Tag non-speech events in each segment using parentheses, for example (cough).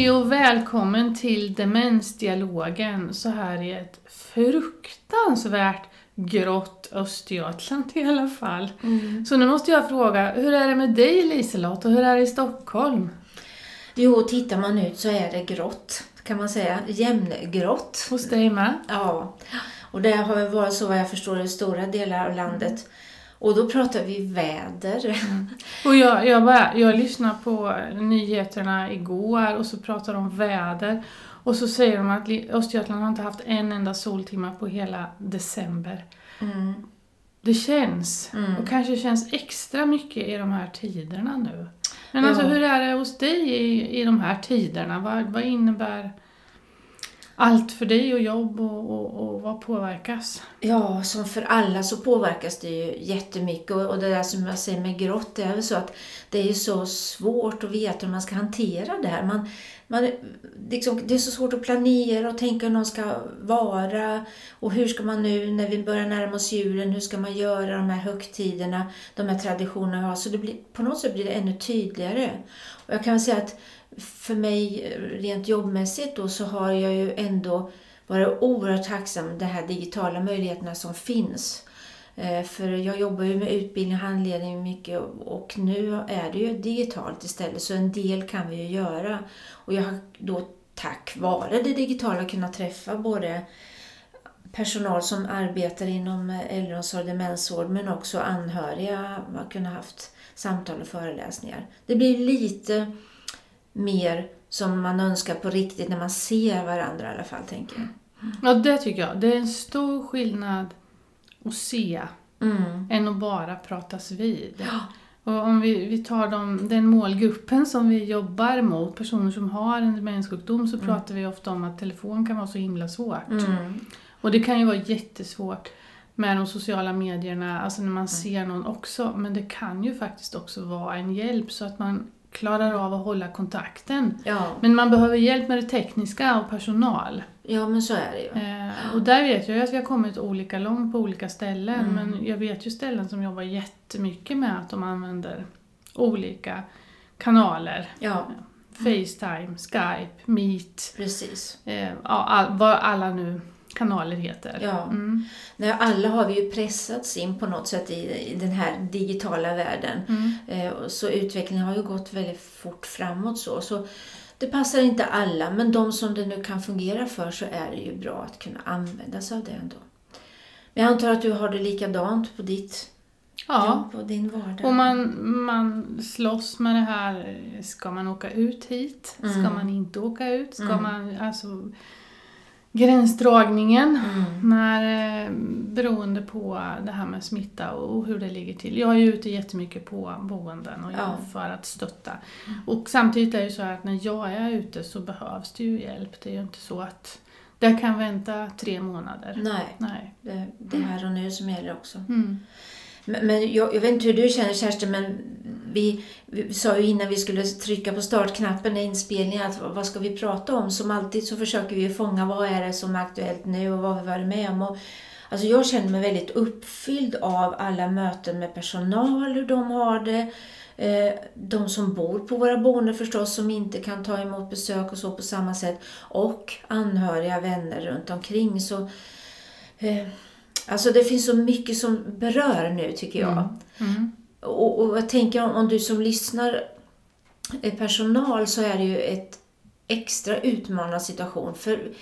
Hej och välkommen till Demensdialogen så här i ett fruktansvärt grått Östergötland i alla fall. Mm. Så nu måste jag fråga, hur är det med dig Liselott och hur är det i Stockholm? Jo, tittar man ut så är det grått, kan man säga. Jämngrått. Hos dig med? Ja, och det har varit så vad jag förstår i stora delar av landet. Och då pratar vi väder. (laughs) Och jag, jag, bara, jag lyssnade på nyheterna igår och så pratade de om väder. Och så säger de att Östergötland har inte haft en enda soltimme på hela december. Mm. Det känns, Mm. och kanske känns extra mycket i de här tiderna nu. Men Ja. alltså hur är det hos dig i, i de här tiderna? Vad, vad innebär allt för dig och jobb och, och, och vad påverkas? Ja, som för alla så påverkas det ju jättemycket. Och och det där som jag säger med grått, det är väl så att det är ju så svårt att veta hur man ska hantera det här. Man, man, liksom, det är så svårt att planera och tänka hur någon ska vara. Och hur ska man nu, när vi börjar närma oss julen, hur ska man göra de här högtiderna, de här traditionerna vi har. Så det blir, på något sätt blir det ännu tydligare. Och jag kan väl säga att för mig rent jobbmässigt då så har jag ju ändå varit oerhört tacksam de här digitala möjligheterna som finns. Eh, för jag jobbar ju med utbildning och handledning mycket och nu är det ju digitalt istället så en del kan vi ju göra. Och jag har då tack vare det digitala kunnat träffa både personal som arbetar inom äldreomsorg och demensvård men också anhöriga har kunnat haft samtal och föreläsningar. Det blir lite mer som man önskar på riktigt när man ser varandra i alla fall tänker jag. Ja, det tycker jag. Det är en stor skillnad att se Mm. än att bara pratas vid. Och om vi, vi tar de, den målgruppen som vi jobbar mot, personer som har en demenssjukdom, så pratar vi ofta om att telefon kan vara så himla svårt. Mm. Och det kan ju vara jättesvårt med de sociala medierna, alltså när man ser någon också. Men det kan ju faktiskt också vara en hjälp så att man klarar av att hålla kontakten. Ja. Men man behöver hjälp med det tekniska och personal. ja, men så är det ju. Eh, och där vet jag ju att vi har kommit olika långt på olika ställen. Mm. Men jag vet ju ställen som jobbar jättemycket med att de använder olika kanaler. Ja, Facetime, Skype, Meet, precis. eh, ja, all, vad alla nu kanaler heter. Ja. Mm. Nej, alla har vi ju pressats in på något sätt i, i den här digitala världen. Mm. Eh, så utvecklingen har ju gått väldigt fort framåt så. så. Det passar inte alla, men de som det nu kan fungera för så är det ju bra att kunna använda sig av det ändå. Men jag antar att du har det likadant på ditt Ja. jobb och din vardag? Och man, man slåss med det här, ska man åka ut hit? Ska Mm. man inte åka ut? Ska Mm. man, alltså gränsdragningen. Mm. När, eh, beroende på det här med smitta och hur det ligger till. Jag är ju ute jättemycket på boenden och Ja. för att stötta. Och samtidigt är det ju så att när jag är ute så behövs det ju hjälp. Det är ju inte så att det kan vänta tre månader. Nej, Nej. det, det är här och nu som gäller också. Mm. Men, men jag, jag vet inte hur du känner Kerstin, men vi, vi sa ju innan vi skulle trycka på startknappen i inspelningen att vad ska vi prata om? Som alltid så försöker vi fånga vad är det som är aktuellt nu och vad har vi varit med om. Och, alltså jag känner mig väldigt uppfylld av alla möten med personal, hur de har det. Eh, de som bor på våra boenden förstås, som inte kan ta emot besök och så på samma sätt. Och anhöriga, vänner runt omkring. Så, eh, alltså det finns så mycket som berör nu tycker jag. Mm. mm. Och, och jag tänker om, om du som lyssnar är personal så är det ju ett extra utmanande situation. För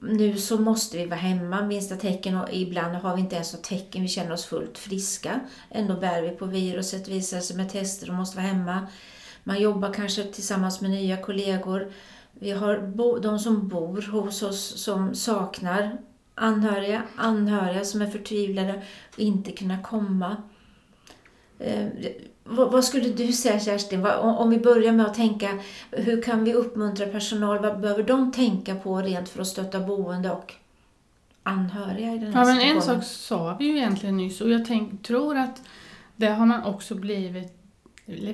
nu så måste vi vara hemma, minsta tecken och ibland har vi inte ens något tecken, vi känner oss fullt friska. Ändå bär vi på viruset, visar sig med tester och måste vara hemma. Man jobbar kanske tillsammans med nya kollegor. Vi har bo, de som bor hos oss som saknar anhöriga, anhöriga som är förtvivlade och inte kunna komma. Eh, vad, skulle du säga Kerstin, om, vi börjar med att tänka, hur kan vi uppmuntra personal, vad behöver de tänka på rent för att stötta boende och anhöriga i den här Ja, men en situationen? sak sa vi ju egentligen nyss och jag tänk, tror att det har man också blivit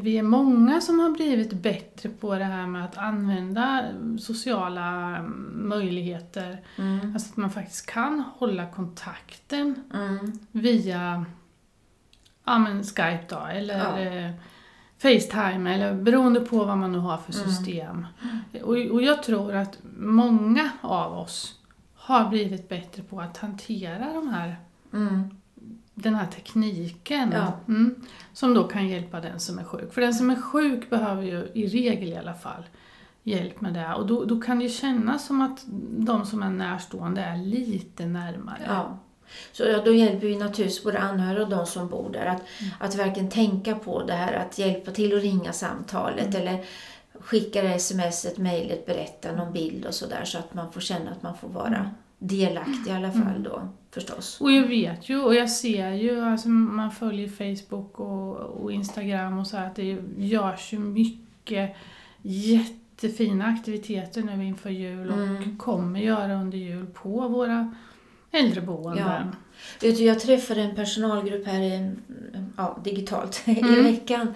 vi är många som har blivit bättre på det här med att använda sociala möjligheter. Mm, Alltså att man faktiskt kan hålla kontakten mm, via ja, men Skype då, eller Ja. eh, Facetime eller beroende på vad man nu har för Mm. system. Och, och jag tror att många av oss har blivit bättre på att hantera de här, Mm. den här tekniken. Ja. Mm, som då kan hjälpa den som är sjuk. För den som är sjuk behöver ju i regel i alla fall hjälp med det. Och då, då kan det ju kännas som att de som är närstående är lite närmare. Ja. Så ja, då hjälper vi naturligtvis både anhöriga och de som bor där att, att verkligen tänka på det här att hjälpa till att ringa samtalet eller skicka det smset, mejlet, berätta någon bild och sådär så att man får känna att man får vara delaktig i alla fall då förstås. Och jag vet ju och jag ser ju, alltså man följer Facebook och, och Instagram och så här, att det görs ju mycket jättefina aktiviteter nu inför jul och Mm. kommer göra under jul på våra äldreboenden. Du, jag träffade en personalgrupp här i, ja, digitalt (laughs) i Mm. veckan.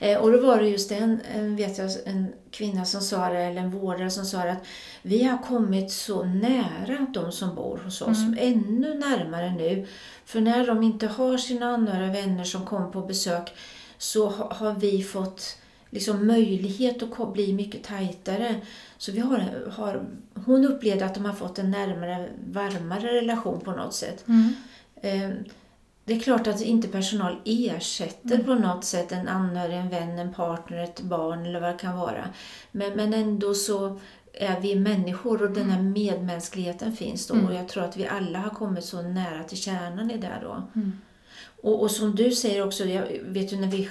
Eh, och då var det just en, vet jag, en kvinna som sa det, eller en vårdare som sa det, att vi har kommit så nära de som bor hos oss, Mm. ännu närmare nu. För när de inte har sina anhöriga vänner som kommer på besök så ha, har vi fått liksom möjlighet att bli mycket tajtare. Så vi har, har, hon upplevde att de har fått en närmare, varmare relation på något sätt. Mm. Eh, Det är klart att inte personal ersätter Mm. på något sätt en anhörig, en vän, en partner, ett barn eller vad det kan vara. Men, men ändå så är vi människor och den här medmänskligheten finns då. Mm. Och jag tror att vi alla har kommit så nära till kärnan i det då. Mm. Och, och som du säger också, jag vet ju när vi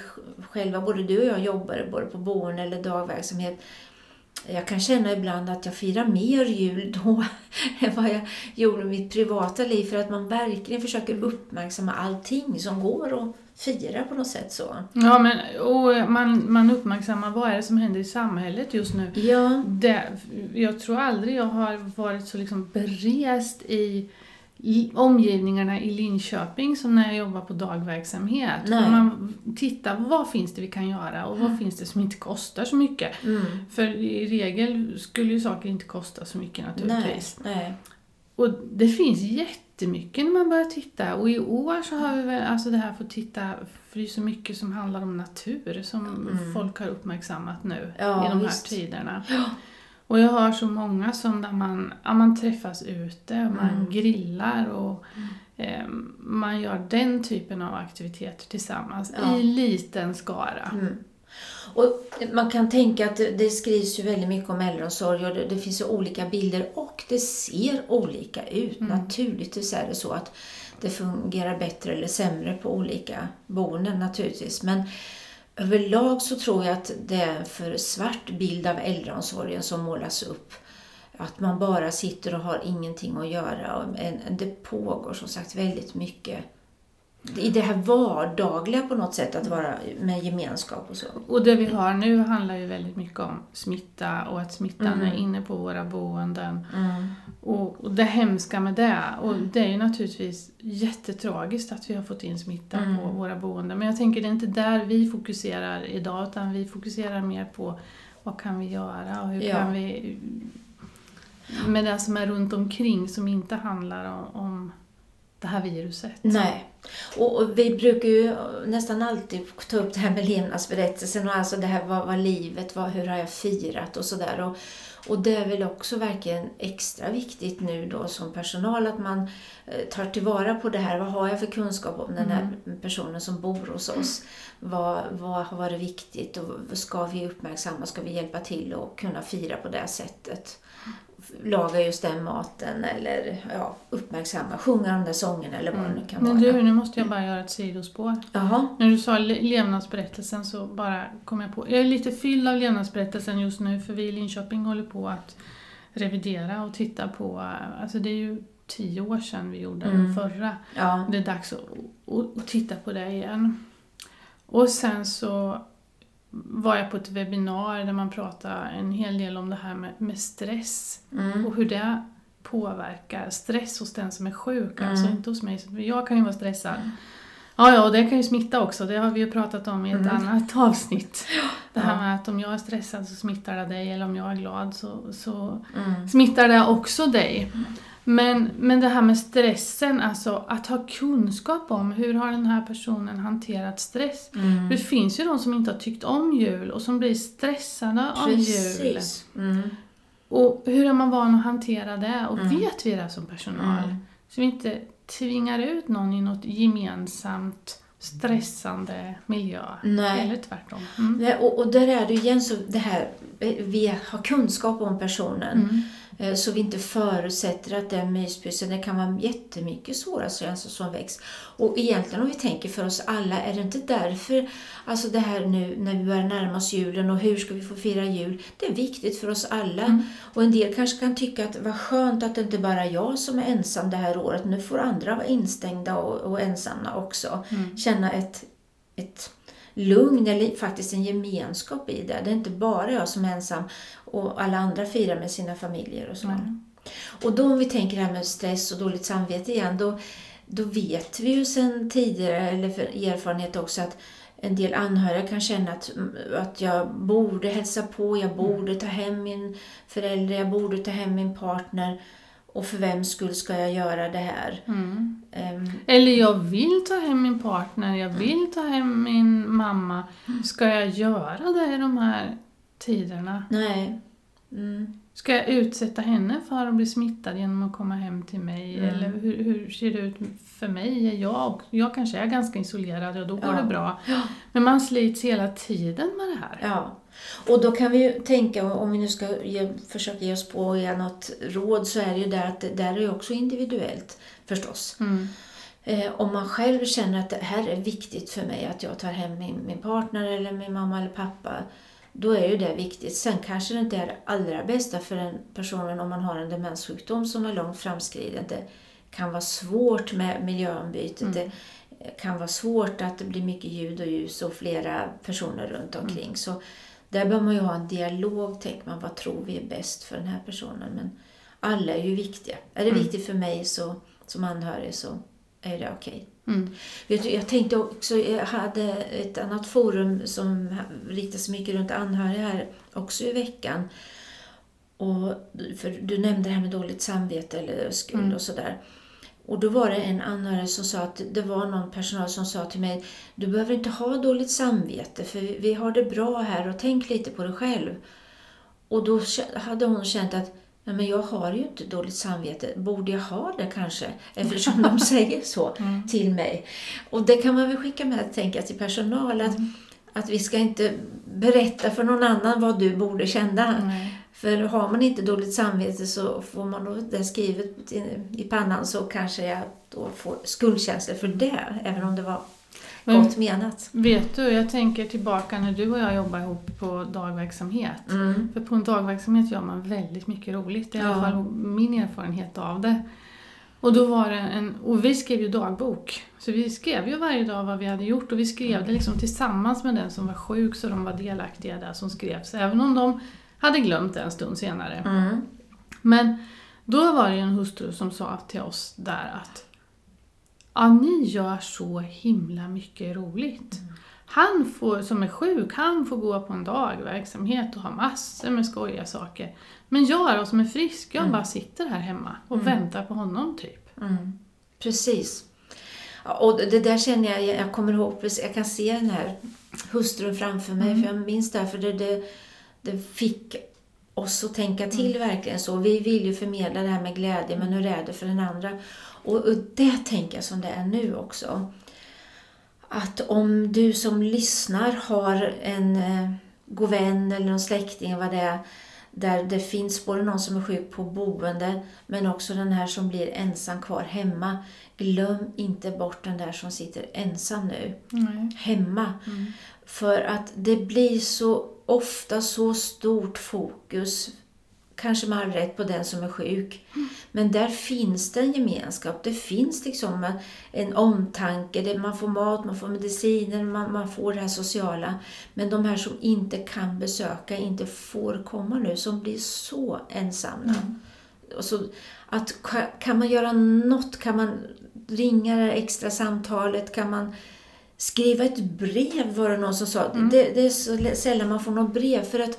själva, både du och jag jobbar både på boende eller dagverksamhet. Jag kan känna ibland att jag firar mer jul då (laughs) än vad jag gjorde i mitt privata liv. För att man verkligen försöker uppmärksamma allting som går att fira på något sätt så. Ja, men och man, man uppmärksammar vad är det som händer i samhället just nu. Ja, Det, jag tror aldrig jag har varit så liksom berest i i omgivningarna i Linköping som när jag jobbar på dagverksamhet. Nej. Man tittar, vad finns det vi kan göra och vad finns det som inte kostar så mycket? mm. För i regel skulle ju saker inte kosta så mycket nej, naturligtvis. nej. Och det finns jättemycket när man börjar titta. Och i år så har vi väl alltså det här fått titta, för det är så mycket som handlar om natur som Mm. folk har uppmärksammat nu Ja, i de här visst. tiderna. Och jag har så många som där man, ja, man träffas ute, man Mm. grillar och eh, man gör den typen av aktiviteter tillsammans Ja. i liten skara. Mm. Och man kan tänka att det, skrivs ju väldigt mycket om äldreomsorg och det, det finns ju olika bilder och det ser olika ut. Mm. Naturligtvis är det så att det fungerar bättre eller sämre på olika boenden naturligtvis. Men överlag så tror jag att det är en för svart bild av äldreomsorgen som målas upp. Att man bara sitter och har ingenting att göra. Det pågår som sagt väldigt mycket i det här vardagliga på något sätt, att vara med gemenskap och så. Och det vi har nu handlar ju väldigt mycket om smitta och att smittan Mm. är inne på våra boenden. Mm. Och, och det hemska med det, och det är ju naturligtvis jättetragiskt att vi har fått in smitta Mm. på våra boenden. Men jag tänker det är inte där vi fokuserar idag, utan vi fokuserar mer på vad kan vi göra och hur Ja. kan vi... Med det som är runt omkring som inte handlar om, om det här viruset. Nej. Och, och vi brukar ju nästan alltid ta upp det här med levnadsberättelsen och alltså det här vad, vad livet var, hur har jag firat och sådär. Och, och det är väl också verkligen extra viktigt nu då som personal att man eh, tar tillvara på det här. Vad har jag för kunskap om den här personen som bor hos oss? Vad, vad har varit viktigt och ska vi uppmärksamma? Ska vi hjälpa till och kunna fira på det sättet? Laga just den maten eller ja, uppmärksamma, sjunga de där sångerna eller vad det nu kan Men vara. du, nu måste jag bara göra ett sidospår. Jaha. När du sa le- levnadsberättelsen så bara kom jag på, jag är lite fylld av levnadsberättelsen just nu för vi i Linköping håller på att revidera och titta på, alltså det är ju tio år sedan vi gjorde den Mm. förra. Ja. Det är dags att, att, att titta på det igen. Och sen så var jag på ett webbinar där man pratade en hel del om det här med, med stress Mm. och hur det påverkar stress hos den som är sjuk, Mm. alltså inte hos mig. Så Jag kan ju vara stressad. Ja, ja, och det kan ju smitta också, det har vi ju pratat om i ett Mm. annat (laughs) avsnitt. Det här med att om jag är stressad så smittar det dig, eller om jag är glad så, så Mm. smittar det också dig. Men, men det här med stressen, alltså att ha kunskap om hur har den här personen hanterat stress. Mm. Det finns ju de som inte har tyckt om jul och som blir stressade av jul. Precis. Mm. Och hur är man van att hantera det? Och Mm. vet vi det som personal? Mm. Så vi inte tvingar ut någon i något gemensamt stressande miljö. Nej. Eller tvärtom. Mm. Nej, och, och där är det ju igen så det här, eh, vi har kunskap om personen. Eh, Så vi inte förutsätter att den myspysen, det kan vara jättemycket svåra känslor som väcks. Och egentligen om vi tänker för oss alla, är det inte därför, alltså det här nu när vi börjar närma oss julen och hur ska vi få fira jul? Det är viktigt för oss alla. Mm. Och en del kanske kan tycka att vad skönt att det inte bara är jag som är ensam det här året. Nu får andra vara instängda och, och ensamma också. Mm. Känna ett, ett lugn eller faktiskt en gemenskap i det. Det är inte bara jag som är ensam och alla andra firar med sina familjer och så. Mm. Och då om vi tänker det här med stress och dåligt samvete igen, då, då vet vi ju sedan tidigare, eller erfarenhet också, att en del anhöriga kan känna att, att jag borde hälsa på, jag borde ta hem min förälder, jag borde ta hem min partner. Och för vem skull ska jag göra det här? Mm. Ehm, Eller jag vill ta hem min partner, jag vill ta hem min mamma. Ska jag göra det i de här tiderna? nej. Mm. Ska jag utsätta henne för att bli smittad genom att komma hem till mig? Mm. Eller hur, hur ser det ut för mig? Jag, jag kanske är ganska isolerad och då går Ja. det bra. Men man slits hela tiden med det här. Ja, och då kan vi ju tänka, om vi nu ska ge, försöka ge oss på att ge något råd, så är det ju där att det där är också individuellt förstås. Mm. Eh, om man själv känner att det här är viktigt för mig, att jag tar hem min, min partner eller min mamma eller pappa, då är ju det viktigt. Sen kanske det inte är det allra bästa för den personen om man har en demenssjukdom som är långt framskriden. Det kan vara svårt med miljöombytet. Mm. Det kan vara svårt att det blir mycket ljud och ljus och flera personer runt omkring. Så där bör man ju ha en dialog, tänker man, vad tror vi är bäst för den här personen? Men alla är ju viktiga. Är det Mm. viktigt för mig så, som anhörig så är det okej. Mm. Jag tänkte också, jag hade ett annat forum som riktar sig mycket runt anhöriga här också i veckan. Och, för du nämnde det här med dåligt samvete eller skuld Mm. och sådär. Och då var det en anhörig som sa att det var någon personal som sa till mig Du behöver inte ha dåligt samvete för vi- har det bra här och tänk lite på dig själv. Och då hade hon känt att Nej, men jag har ju inte dåligt samvete. Borde jag ha det kanske? Eftersom de (laughs) säger så Mm. till mig. Och det kan man väl skicka med tänka till personal att, att vi ska inte berätta för någon annan vad du borde känna. Nej. För har man inte dåligt samvete så får man då det skrivet i, i pannan så kanske jag då får skuldkänslor för det, även om det var Men- gott menat. Vet du, jag tänker tillbaka när du och jag jobbade ihop på dagverksamhet. Mm. För på en dagverksamhet gör man väldigt mycket roligt. Det är i alla Ja. fall min erfarenhet av det. Och då var det en, och vi skrev ju dagbok. Så vi skrev ju varje dag vad vi hade gjort och vi skrev det liksom tillsammans med den som var sjuk så de var delaktiga där som skrevs. Även om de hade glömt det en stund senare. Mm. Men då var det ju en hustru som sa till oss där att Ja, ni gör så himla mycket roligt. Han får, som är sjuk, han får gå på en dagverksamhet och ha massor med skojiga saker. Men jag då som är frisk, jag bara sitter här hemma och väntar på honom typ. Mm. Precis. Och det där känner jag, jag kommer ihåg, jag kan se den här hustrun framför mig, Mm. för jag minns det, här, för det, det, det fick oss att tänka till verkligen så. Vi vill ju förmedla det här med glädje, men hur är det för den andra? Och, och det tänker jag som det är nu också. Att om du som lyssnar har en eh, god vän eller någon släkting, vad det är, där det finns både någon som är sjuk på boende men också den här som blir ensam kvar hemma. Glöm inte bort den där som sitter ensam nu, Nej. hemma. Mm. För att det blir så ofta så stort fokus, kanske med all rätt, på den som är sjuk. Men där finns det en gemenskap, det finns liksom en omtanke, det, man får mat, man får mediciner, man, man får det här sociala. Men de här som inte kan besöka, inte får komma nu, som blir så ensamma. Och så att, ka- kan man göra något, kan man ringa det extra samtalet, kan man skriva ett brev var det någon som sa. Det, det är så sällan man får något brev för att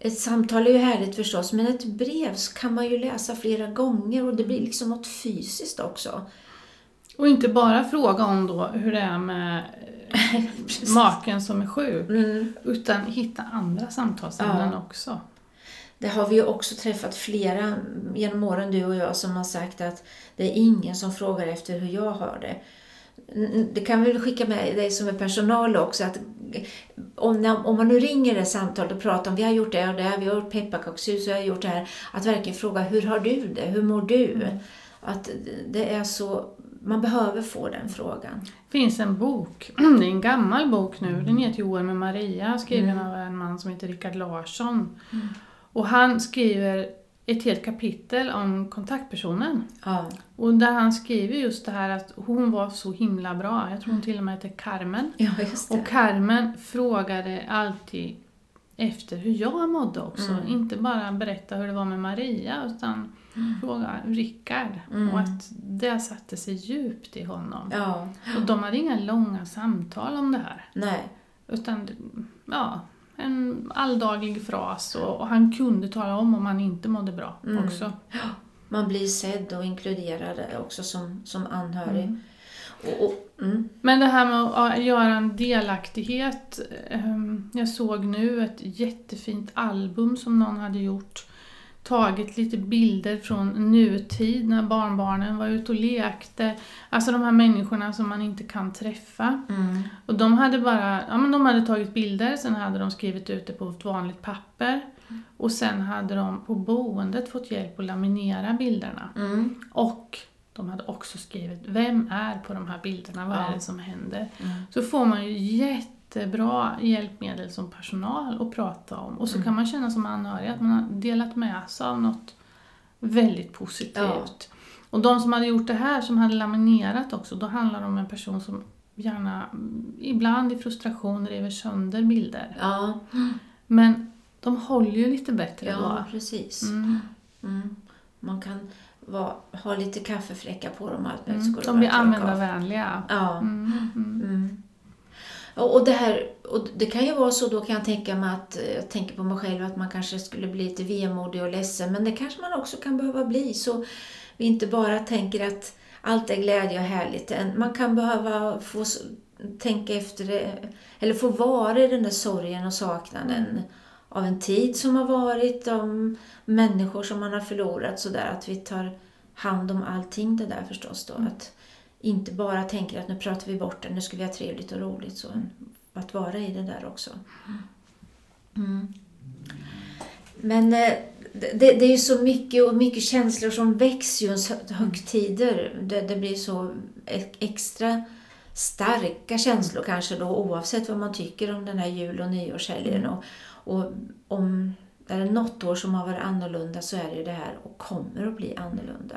ett samtal är ju härligt förstås, men ett brev kan man ju läsa flera gånger och det blir liksom något fysiskt också. Och inte bara fråga om då hur det är med (laughs) maken som är sjuk, Mm. utan hitta andra samtalsämnen Ja. också. Det har vi ju också träffat flera genom åren, du och jag, som har sagt att det är ingen som frågar efter hur jag har det. Det kan vi väl skicka med dig som är personal också, att om, om man nu ringer ett samtal och pratar om vi har gjort det och det, vi har gjort pepparkakshus och jag har gjort det här, att verkligen fråga hur har du det, hur mår du? Att det är så, man behöver få den frågan. Det finns en bok, (clears throat) det är en gammal bok nu, den heter Joel med Maria, skriven av en man som heter Rickard Larsson. Och han skriver ett helt kapitel om kontaktpersonen. Ja, Och där han skriver just det här att hon var så himla bra, jag tror hon till och med heter Carmen. ja. Och Carmen frågade alltid efter hur jag mådde också. Mm. Inte bara berätta hur det var med Maria utan fråga Rickard. Mm. Och att det satte sig djupt i honom. Ja, Och de hade inga långa samtal om det här. nej. Utan ja, en alldaglig fras och, och han kunde tala om om han inte mådde bra Mm. också. Man blir sedd och inkluderad också som, som anhörig. Mm. Och, och, mm. Men det här med att göra en delaktighet. ehm, Jag såg nu ett jättefint album som någon hade gjort. Tagit lite bilder från nutid när barnbarnen var ute och lekte. Alltså de här människorna som man inte kan träffa. Mm. Och de hade bara, ja men de hade tagit bilder, sen hade de skrivit ut det på ett vanligt papper. Och sen hade de på boendet fått hjälp att laminera bilderna. Mm. Och de hade också skrivit, vem är på de här bilderna, vad Ja. är det som händer? Mm. Så får man ju jättebra hjälpmedel som personal att prata om. Och så Mm. kan man känna som anhörig att man har delat med sig av något väldigt positivt. Ja. Och de som hade gjort det här, som hade laminerat också, då handlar det om en person som gärna, mm, ibland i frustration, river sönder bilder. Ja, Men de håller ju lite bättre ja, då. precis. Mm. Mm. Man kan vara, ha lite kaffefläckar på dem allt möjligt. Mm. De blir användarvänliga. Ja. Mm. Mm. Mm. Och det, här, och det kan ju vara så, då kan jag tänka mig att, eh, jag tänker på mig själv, att man kanske skulle bli lite vemodig och ledsen, men det kanske man också kan behöva bli, så vi inte bara tänker att allt är glädje och härligt. Man kan behöva få tänka efter det, eller få vara i den där sorgen och saknaden av en tid som har varit, om människor som man har förlorat, sådär att vi tar hand om allting det där förstås då. Att inte bara tänker att nu pratar vi bort det, nu ska vi ha trevligt och roligt. Så att vara i det där också. Mm. Men eh, det, det är ju så mycket och mycket känslor som växer ju under högtider. Det, det blir så extra starka känslor kanske då oavsett vad man tycker om den här jul och nyårshelgen. Och, och om det är något år som har varit annorlunda så är det ju det här och kommer att bli annorlunda.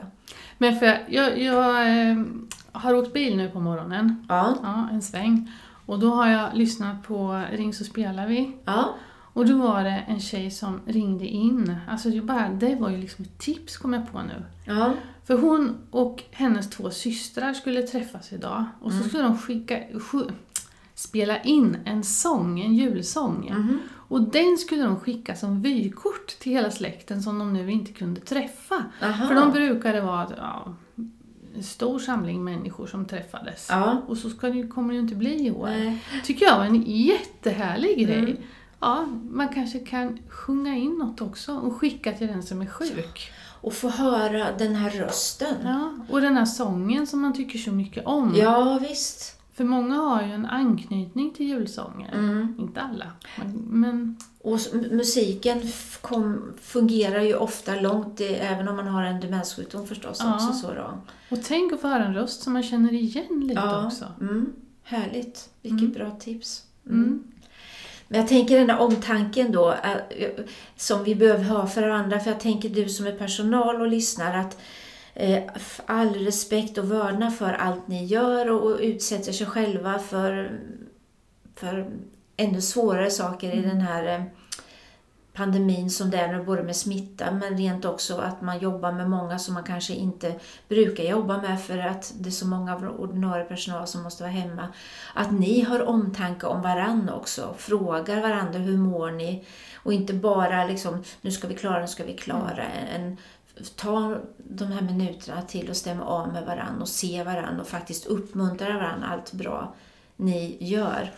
Men för jag, jag, jag eh, har åkt bil nu på morgonen, Ja, ja, en sväng. Och då har jag lyssnat på Ring så spelar vi. ja, Och då var det en tjej som ringde in. Alltså det, bara, det var ju liksom ett tips kom jag på nu. ja, För hon och hennes två systrar skulle träffas idag. Och så skulle de skicka, spela in en sång, en julsång. Mhm. Och den skulle de skicka som vykort till hela släkten som de nu inte kunde träffa. Aha. För de brukade vara ja, stor samling människor som träffades. Ja. Och så ska det, kommer det inte bli i år. Nej. tycker jag var en jättehärlig grej. Mm. Ja, man kanske kan sjunga in något också och skicka till den som är sjuk. Och få höra den här rösten. Ja, och den här sången som man tycker så mycket om. Ja, visst. För många har ju en anknytning till julsånger. Mm. Inte alla. Men, Och musiken kom, fungerar ju ofta långt, även om man har en demenssjukdom förstås. Ja. Också, så då. och tänk att få höra en röst som man känner igen lite Ja, också. mm, härligt. Vilket Mm. bra tips. Mm. Men jag tänker den där omtanken då, äh, som vi behöver ha för varandra. För jag tänker du som är personal och lyssnar att all respekt och vördnad för allt ni gör och, utsätter sig själva för, för ännu svårare saker i den här eh, pandemin som det är nu, både med smitta men rent också att man jobbar med många som man kanske inte brukar jobba med för att det är så många av ordinarie personal som måste vara hemma. Att ni har omtanke om varann också, frågar varandra hur mår ni? Och inte bara liksom, nu ska vi klara, nu ska vi klara. En, ta de här minuterna till att stämma av med varann och se varann och faktiskt uppmuntra varann allt bra ni gör.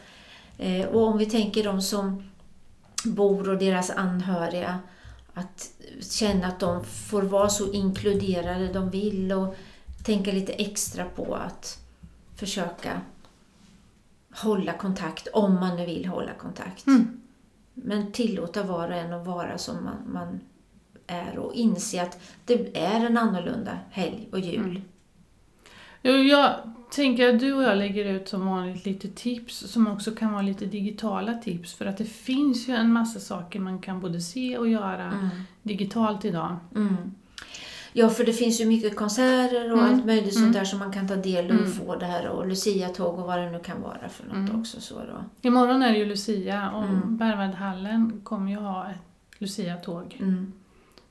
Eh, och om vi tänker de som bor och deras anhöriga, att känna att de får vara så inkluderade de vill och tänka lite extra på att försöka hålla kontakt, om man nu vill hålla kontakt. Mm. Men tillåta var och en att vara som man, man är och inse att det är en annorlunda helg och jul. Mm. Jag tänker att du och jag lägger ut som vanligt lite tips som också kan vara lite digitala tips för att det finns ju en massa saker man kan både se och göra Mm. digitalt idag. Mm. Ja, för det finns ju mycket konserter och Mm. allt möjligt sånt Mm. där som man kan ta del av och Mm. få det här och Lucia-tåg och vad det nu kan vara för något Mm. också. Så då. Imorgon är det ju Lucia och Mm. Berwaldhallen kommer ju ha ett Lucia-tåg.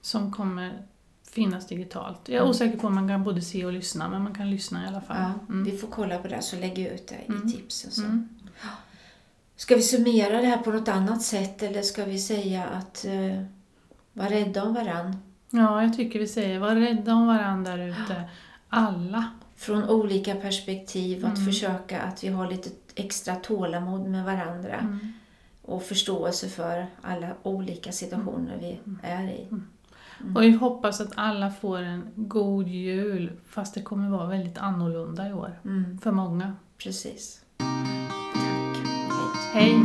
Som kommer finnas digitalt. Jag är Mm. osäker på om man kan både se och lyssna men man kan lyssna i alla fall. Ja, Mm. Vi får kolla på det så lägger jag ut det Mm. i tipsen. Så. Mm. Ska vi summera det här på något annat sätt eller ska vi säga att uh, var rädda om varann? Ja, jag tycker vi säger var rädda om varandra där ute. Alla. Från olika perspektiv, att försöka att vi har lite extra tålamod med varandra och förståelse för alla olika situationer vi är i. Och vi hoppas att alla får en god jul fast det kommer vara väldigt annorlunda i år. Mm, För många. precis. Hej!